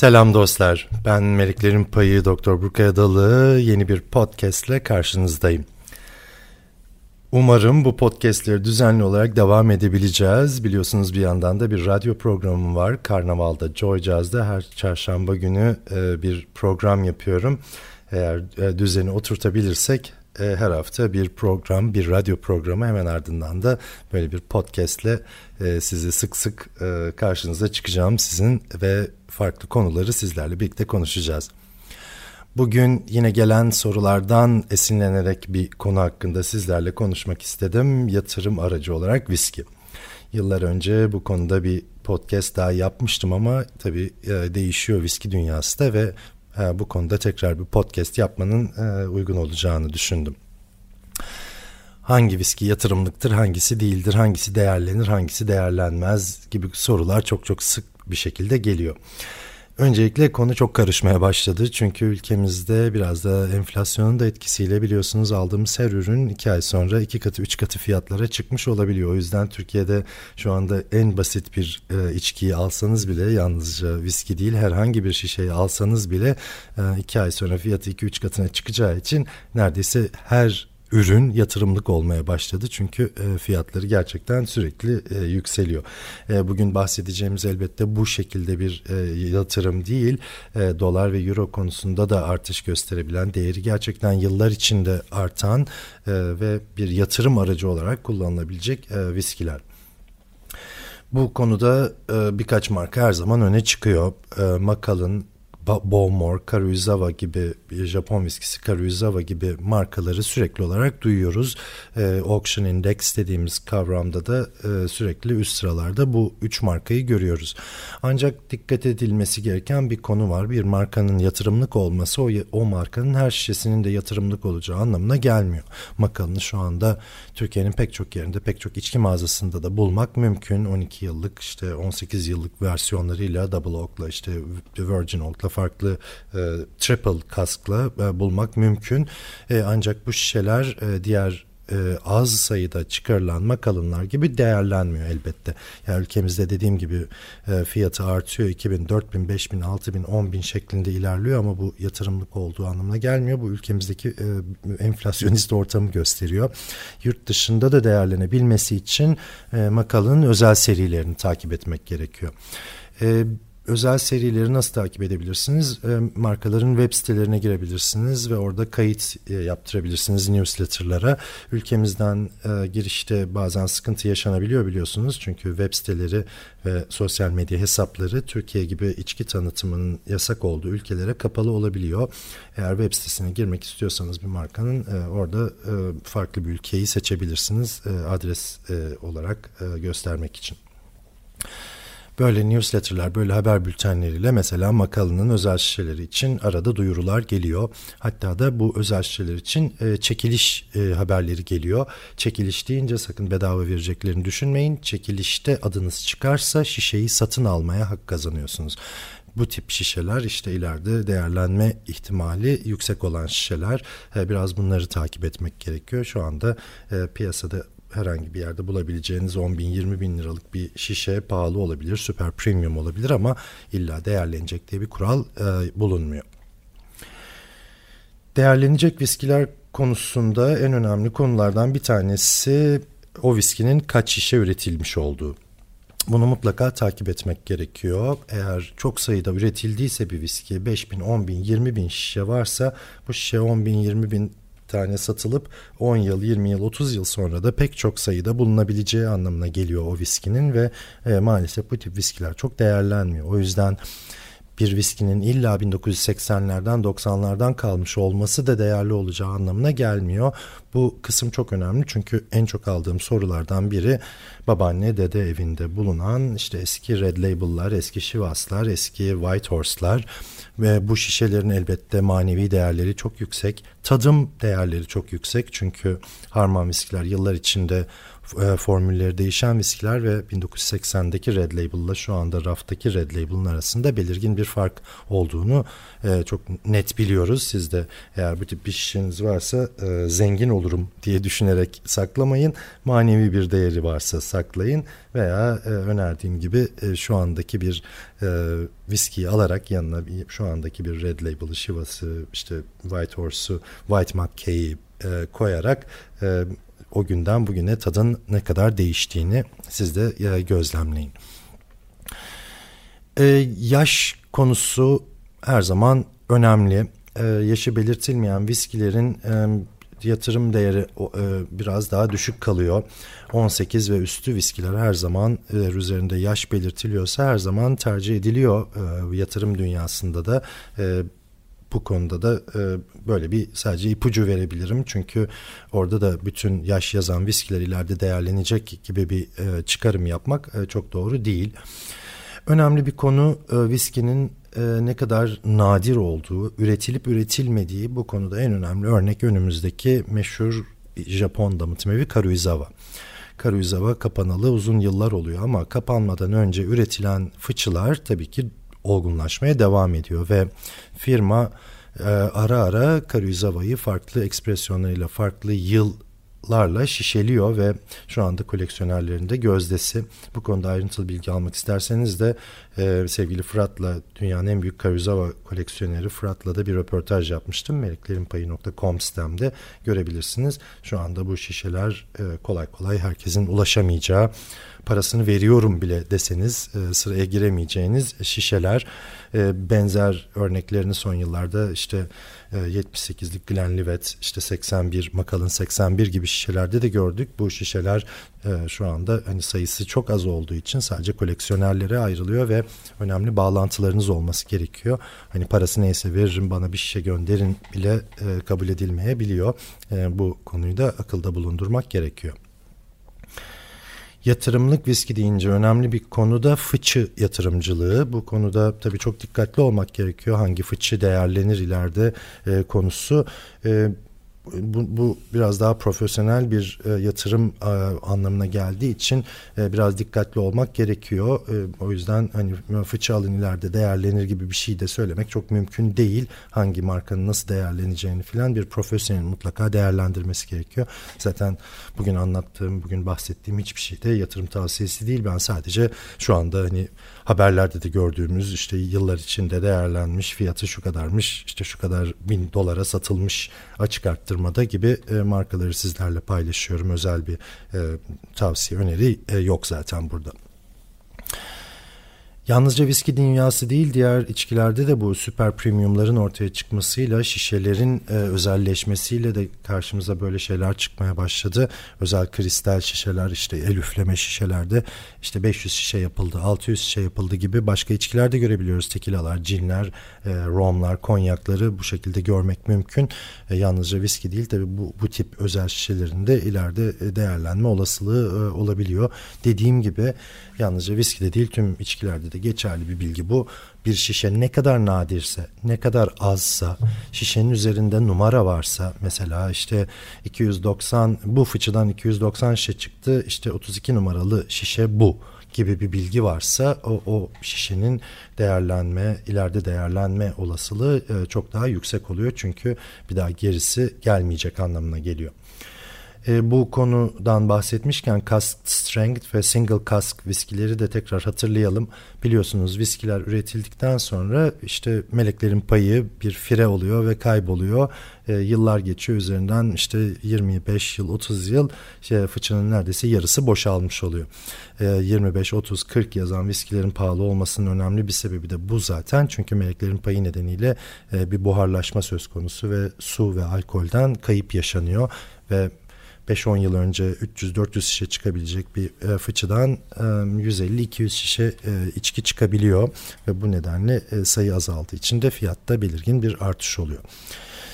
Selam dostlar. Ben Meleklerin Payı Doktor Burkay Adalı yeni bir podcast ile karşınızdayım. Umarım bu podcastleri düzenli olarak devam edebileceğiz. Biliyorsunuz bir yandan da bir radyo programım var. Karnaval'da, Joy Jazz'da her çarşamba günü e, bir program yapıyorum. Eğer e, düzeni oturtabilirsek e, her hafta bir program, bir radyo programı hemen ardından da böyle bir podcastle e, sizi sık sık e, karşınıza çıkacağım sizin ve farklı konuları sizlerle birlikte konuşacağız. Bugün yine gelen sorulardan esinlenerek bir konu hakkında sizlerle konuşmak istedim. Yatırım aracı olarak viski. Yıllar önce bu konuda bir podcast daha yapmıştım ama tabii değişiyor viski dünyası da ve bu konuda tekrar bir podcast yapmanın uygun olacağını düşündüm. Hangi viski yatırımlıktır, hangisi değildir, hangisi değerlenir, hangisi değerlenmez gibi sorular çok çok sık bir şekilde geliyor. Öncelikle konu çok karışmaya başladı. Çünkü ülkemizde biraz da enflasyonun da etkisiyle biliyorsunuz aldığımız her ürün iki ay sonra iki katı üç katı fiyatlara çıkmış olabiliyor. O yüzden Türkiye'de şu anda en basit bir e, içkiyi alsanız bile yalnızca viski değil herhangi bir şişeyi alsanız bile e, iki ay sonra fiyatı iki üç katına çıkacağı için neredeyse her ürün yatırımlık olmaya başladı. Çünkü e, fiyatları gerçekten sürekli e, yükseliyor. E, bugün bahsedeceğimiz elbette bu şekilde bir yatırım değil. Dolar ve euro konusunda da artış gösterebilen, değeri gerçekten yıllar içinde artan ve bir yatırım aracı olarak kullanılabilecek viskiler. Bu konuda birkaç marka her zaman öne çıkıyor. E, Bowmore, Karuizawa gibi Japon viskisi Karuizawa gibi markaları sürekli olarak duyuyoruz. E, Auction Index dediğimiz kavramda da e, sürekli üst sıralarda bu üç markayı görüyoruz. Ancak dikkat edilmesi gereken bir konu var. Bir markanın yatırımlık olması o, o markanın her şişesinin de yatırımlık olacağı anlamına gelmiyor. Macallan'ı şu anda Türkiye'nin pek çok yerinde pek çok içki mağazasında da bulmak mümkün. 12 yıllık işte 18 yıllık versiyonlarıyla Double Oak'la işte Virgin Oak'la farklı e, triple kaskla e, bulmak mümkün. E, ancak bu şişeler e, diğer e, az sayıda çıkarılan makalınlar gibi değerlenmiyor elbette. Yani ülkemizde dediğim gibi e, fiyatı artıyor 2000, 4000, 5000, 6000, 10000 şeklinde ilerliyor ama bu yatırımlık olduğu anlamına gelmiyor. Bu ülkemizdeki e, enflasyonist ortamı gösteriyor. Yurt dışında da değerlenebilmesi için e, makalının özel serilerini takip etmek gerekiyor. E, özel serileri nasıl takip edebilirsiniz? E, markaların web sitelerine girebilirsiniz ve orada kayıt e, yaptırabilirsiniz newsletterlara. Ülkemizden e, girişte bazen sıkıntı yaşanabiliyor biliyorsunuz. Çünkü web siteleri ve sosyal medya hesapları Türkiye gibi içki tanıtımının yasak olduğu ülkelere kapalı olabiliyor. Eğer web sitesine girmek istiyorsanız bir markanın e, orada e, farklı bir ülkeyi seçebilirsiniz e, adres e, olarak e, göstermek için. Böyle newsletterler, böyle haber bültenleriyle mesela Makalının özel şişeleri için arada duyurular geliyor. Hatta da bu özel şişeler için e, çekiliş e, haberleri geliyor. Çekiliş deyince sakın bedava vereceklerini düşünmeyin. Çekilişte adınız çıkarsa şişeyi satın almaya hak kazanıyorsunuz bu tip şişeler işte ileride değerlenme ihtimali yüksek olan şişeler. E, biraz bunları takip etmek gerekiyor. Şu anda e, piyasada herhangi bir yerde bulabileceğiniz 10 bin 20 bin liralık bir şişe pahalı olabilir, süper premium olabilir ama illa değerlenecek diye bir kural e, bulunmuyor. Değerlenecek viskiler konusunda en önemli konulardan bir tanesi o viskinin kaç şişe üretilmiş olduğu. Bunu mutlaka takip etmek gerekiyor. Eğer çok sayıda üretildiyse bir viski 5 bin, 10 bin, 20 bin şişe varsa bu şişe 10 bin, 20 bin tane satılıp 10 yıl, 20 yıl, 30 yıl sonra da pek çok sayıda bulunabileceği anlamına geliyor o viskinin ve e, maalesef bu tip viskiler çok değerlenmiyor. O yüzden bir viskinin illa 1980'lerden 90'lardan kalmış olması da değerli olacağı anlamına gelmiyor. Bu kısım çok önemli çünkü en çok aldığım sorulardan biri babaanne dede evinde bulunan işte eski Red Label'lar, eski Shivas'lar, eski White Horse'lar ve bu şişelerin elbette manevi değerleri çok yüksek. Tadım değerleri çok yüksek çünkü harman viskiler yıllar içinde e, formülleri değişen viskiler ve 1980'deki Red Label'la şu anda raftaki Red Label'ın arasında belirgin bir fark olduğunu e, çok net biliyoruz. Siz de eğer bu tip bir şişeniz varsa e, zengin olurum diye düşünerek saklamayın. Manevi bir değeri varsa saklayın veya e, önerdiğim gibi e, şu andaki bir e, viskiyi alarak yanına şu andaki bir Red Label'ı, Shiva'sı, işte White Horse'u, White Mackay'i e, koyarak e, o günden bugüne tadın ne kadar değiştiğini siz de e, gözlemleyin. E, yaş konusu her zaman önemli. E, yaşı belirtilmeyen viskilerin e, yatırım değeri e, biraz daha düşük kalıyor. 18 ve üstü viskiler her zaman e, üzerinde yaş belirtiliyorsa her zaman tercih ediliyor yatırım dünyasında da. Bu konuda da e, böyle bir sadece ipucu verebilirim. Çünkü orada da bütün yaş yazan viskiler ileride değerlenecek gibi bir e, çıkarım yapmak e, çok doğru değil. Önemli bir konu e, viskinin e, ne kadar nadir olduğu, üretilip üretilmediği bu konuda en önemli örnek önümüzdeki meşhur Japon damıtım Karuizawa. Karuizawa kapanalı uzun yıllar oluyor ama kapanmadan önce üretilen fıçılar tabii ki olgunlaşmaya devam ediyor ve firma e, ara ara Karuizawa'yı farklı ekspresyonlarıyla farklı yıl larla şişeliyor ve şu anda koleksiyonerlerinde gözdesi. Bu konuda ayrıntılı bilgi almak isterseniz de e, sevgili Fırat'la dünyanın en büyük Karuzawa koleksiyoneri Fırat'la da bir röportaj yapmıştım. Meleklerinpayı.com sitemde görebilirsiniz. Şu anda bu şişeler e, kolay kolay herkesin ulaşamayacağı parasını veriyorum bile deseniz e, sıraya giremeyeceğiniz şişeler. E, benzer örneklerini son yıllarda işte e, 78'lik Glenlivet, işte 81, Macallan 81 gibi şişelerde de gördük. Bu şişeler e, şu anda hani sayısı çok az olduğu için sadece koleksiyonerlere ayrılıyor ve önemli bağlantılarınız olması gerekiyor. Hani parası neyse veririm bana bir şişe gönderin bile e, kabul edilmeyebiliyor. E, bu konuyu da akılda bulundurmak gerekiyor. Yatırımlık viski deyince önemli bir konu da fıçı yatırımcılığı. Bu konuda tabii çok dikkatli olmak gerekiyor. Hangi fıçı değerlenir ileride e, konusu. E, bu, bu biraz daha profesyonel bir e, yatırım e, anlamına geldiği için e, biraz dikkatli olmak gerekiyor. E, o yüzden hani fıçı alın ileride değerlenir gibi bir şey de söylemek çok mümkün değil. Hangi markanın nasıl değerleneceğini filan bir profesyonel mutlaka değerlendirmesi gerekiyor. Zaten bugün anlattığım, bugün bahsettiğim hiçbir şey de yatırım tavsiyesi değil. Ben sadece şu anda hani haberlerde de gördüğümüz işte yıllar içinde değerlenmiş fiyatı şu kadarmış işte şu kadar bin dolara satılmış açık arttırmada gibi e, markaları sizlerle paylaşıyorum. Özel bir e, tavsiye öneri e, yok zaten burada. Yalnızca viski dünyası değil diğer içkilerde de bu süper premiumların ortaya çıkmasıyla şişelerin e, özelleşmesiyle de karşımıza böyle şeyler çıkmaya başladı. Özel kristal şişeler işte el üfleme şişelerde işte 500 şişe yapıldı 600 şişe yapıldı gibi başka içkilerde görebiliyoruz. Tekilalar, cinler, e, romlar, konyakları bu şekilde görmek mümkün. E, yalnızca viski değil tabi bu, bu tip özel şişelerinde ileride e, değerlenme olasılığı e, olabiliyor. Dediğim gibi yalnızca viski de değil tüm içkilerde de geçerli bir bilgi bu. Bir şişe ne kadar nadirse, ne kadar azsa, şişenin üzerinde numara varsa mesela işte 290 bu fıçıdan 290 şişe çıktı işte 32 numaralı şişe bu gibi bir bilgi varsa o, o şişenin değerlenme, ileride değerlenme olasılığı e, çok daha yüksek oluyor. Çünkü bir daha gerisi gelmeyecek anlamına geliyor. E, bu konudan bahsetmişken cask strength ve single cask viskileri de tekrar hatırlayalım. Biliyorsunuz viskiler üretildikten sonra işte meleklerin payı bir fire oluyor ve kayboluyor. E, yıllar geçiyor üzerinden işte 25 yıl 30 yıl şey, fıçının neredeyse yarısı boşalmış oluyor. E, 25 30 40 yazan viskilerin pahalı olmasının önemli bir sebebi de bu zaten. Çünkü meleklerin payı nedeniyle e, bir buharlaşma söz konusu ve su ve alkolden kayıp yaşanıyor ve 5-10 yıl önce 300-400 şişe çıkabilecek bir e, fıçıdan e, 150-200 şişe e, içki çıkabiliyor ve bu nedenle e, sayı azaldığı için de fiyatta belirgin bir artış oluyor.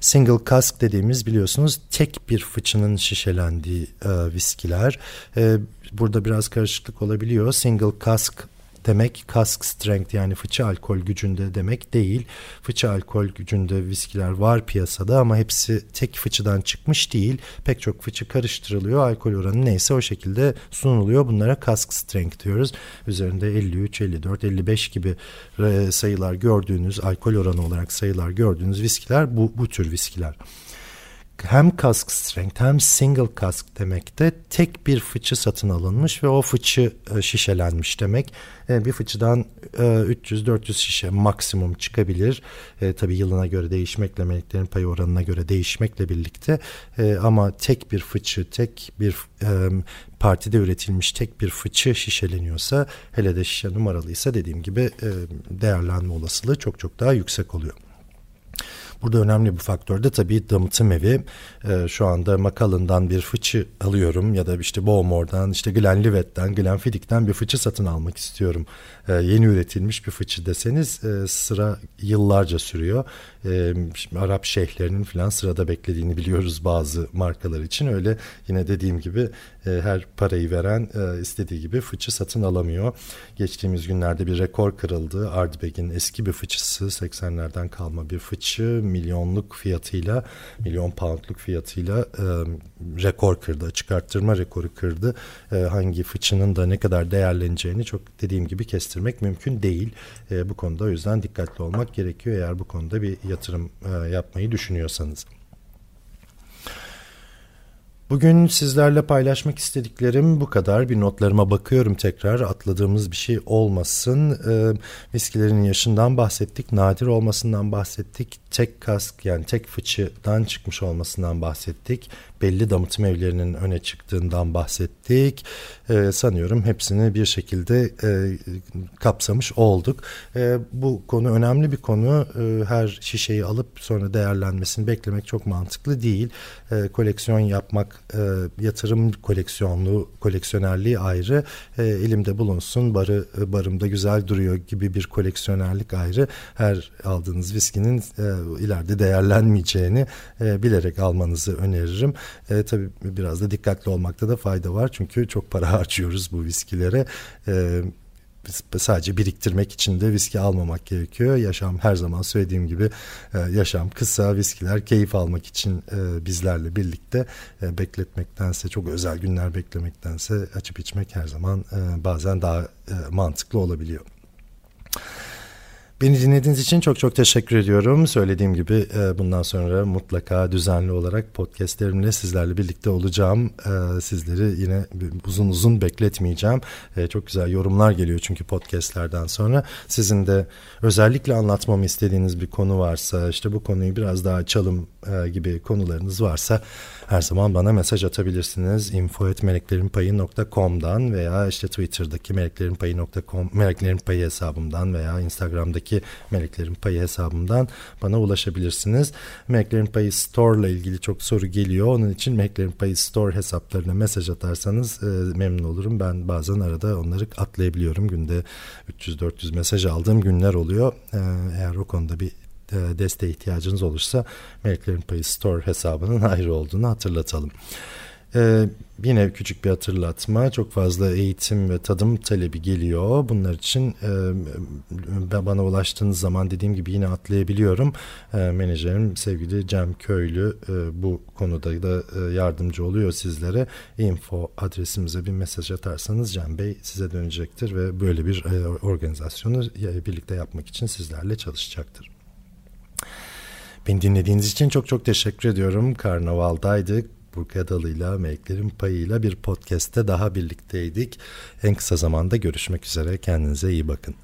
Single cask dediğimiz biliyorsunuz tek bir fıçının şişelendiği e, viskiler. E, burada biraz karışıklık olabiliyor. Single cask demek cask strength yani fıçı alkol gücünde demek değil. Fıçı alkol gücünde viskiler var piyasada ama hepsi tek fıçıdan çıkmış değil. Pek çok fıçı karıştırılıyor. Alkol oranı neyse o şekilde sunuluyor. Bunlara cask strength diyoruz. Üzerinde 53, 54, 55 gibi e, sayılar gördüğünüz alkol oranı olarak sayılar gördüğünüz viskiler bu, bu tür viskiler. Hem kask strength hem single kask demekte tek bir fıçı satın alınmış ve o fıçı e, şişelenmiş demek. E, bir fıçıdan 300-400 şişe maksimum çıkabilir. E, tabii yılına göre değişmekle meleklerin payı oranına göre değişmekle birlikte e, ama tek bir fıçı tek bir e, partide üretilmiş tek bir fıçı şişeleniyorsa hele de şişe numaralıysa dediğim gibi e, değerlenme olasılığı çok çok daha yüksek oluyor. Burada önemli bir faktör de tabii damıtım evi. E, şu anda Macallan'dan bir fıçı alıyorum ya da işte Bowmore'dan, işte Glenlivet'ten, Glenfiddich'ten bir fıçı satın almak istiyorum. E, yeni üretilmiş bir fıçı deseniz e, sıra yıllarca sürüyor. E, Arap şeyhlerinin falan sırada beklediğini biliyoruz bazı markalar için. Öyle yine dediğim gibi e, her parayı veren e, istediği gibi fıçı satın alamıyor. Geçtiğimiz günlerde bir rekor kırıldı. Ardbeg'in eski bir fıçısı 80'lerden kalma bir fıçı milyonluk fiyatıyla milyon poundluk fiyatıyla e, rekor kırdı. Çıkarttırma rekoru kırdı. E, hangi fıçının da ne kadar değerleneceğini çok dediğim gibi kestirmek mümkün değil. E, bu konuda o yüzden dikkatli olmak gerekiyor eğer bu konuda bir yatırım e, yapmayı düşünüyorsanız. Bugün sizlerle paylaşmak istediklerim bu kadar. Bir notlarıma bakıyorum tekrar. Atladığımız bir şey olmasın. E, viskilerin yaşından bahsettik. Nadir olmasından bahsettik. Tek kask yani tek fıçıdan çıkmış olmasından bahsettik belli damıtım evlerinin öne çıktığından bahsettik. E, sanıyorum hepsini bir şekilde e, kapsamış olduk. E, bu konu önemli bir konu. E, her şişeyi alıp sonra değerlenmesini beklemek çok mantıklı değil. E, koleksiyon yapmak, e, yatırım koleksiyonlu, koleksiyonerliği ayrı. E, elimde bulunsun, barı barımda güzel duruyor gibi bir koleksiyonerlik ayrı. Her aldığınız viskinin e, ileride değerlenmeyeceğini e, bilerek almanızı öneririm. E, tabii biraz da dikkatli olmakta da fayda var. Çünkü çok para harcıyoruz bu viskilere. E, sadece biriktirmek için de viski almamak gerekiyor. Yaşam her zaman söylediğim gibi e, yaşam kısa viskiler keyif almak için e, bizlerle birlikte e, bekletmektense çok özel günler beklemektense açıp içmek her zaman bazen daha mantıklı olabiliyor. Beni dinlediğiniz için çok çok teşekkür ediyorum. Söylediğim gibi e, bundan sonra mutlaka düzenli olarak podcastlerimle sizlerle birlikte olacağım. E, sizleri yine uzun uzun bekletmeyeceğim. E, çok güzel yorumlar geliyor çünkü podcastlerden sonra. Sizin de özellikle anlatmamı istediğiniz bir konu varsa, işte bu konuyu biraz daha açalım gibi konularınız varsa her zaman bana mesaj atabilirsiniz. info.meleklerinpayı.com'dan veya işte Twitter'daki meleklerinpayı.com meleklerin payı hesabımdan veya Instagram'daki meleklerin payı hesabımdan bana ulaşabilirsiniz. Meleklerin payı store ile ilgili çok soru geliyor. Onun için meleklerin payı store hesaplarına mesaj atarsanız e, memnun olurum. Ben bazen arada onları atlayabiliyorum. Günde 300-400 mesaj aldığım günler oluyor. E, eğer o konuda bir e, desteğe ihtiyacınız olursa Meleklerin Payı Store hesabının ayrı olduğunu hatırlatalım. Ee, yine küçük bir hatırlatma. Çok fazla eğitim ve tadım talebi geliyor. Bunlar için e, bana ulaştığınız zaman dediğim gibi yine atlayabiliyorum. E, menajerim sevgili Cem Köylü e, bu konuda da e, yardımcı oluyor sizlere. Info adresimize bir mesaj atarsanız Cem Bey size dönecektir ve böyle bir e, organizasyonu birlikte yapmak için sizlerle çalışacaktır. Beni dinlediğiniz için çok çok teşekkür ediyorum. Karnaval'daydık. Burka Dalı'yla, Meleklerin Payı'yla bir podcast'te daha birlikteydik. En kısa zamanda görüşmek üzere. Kendinize iyi bakın.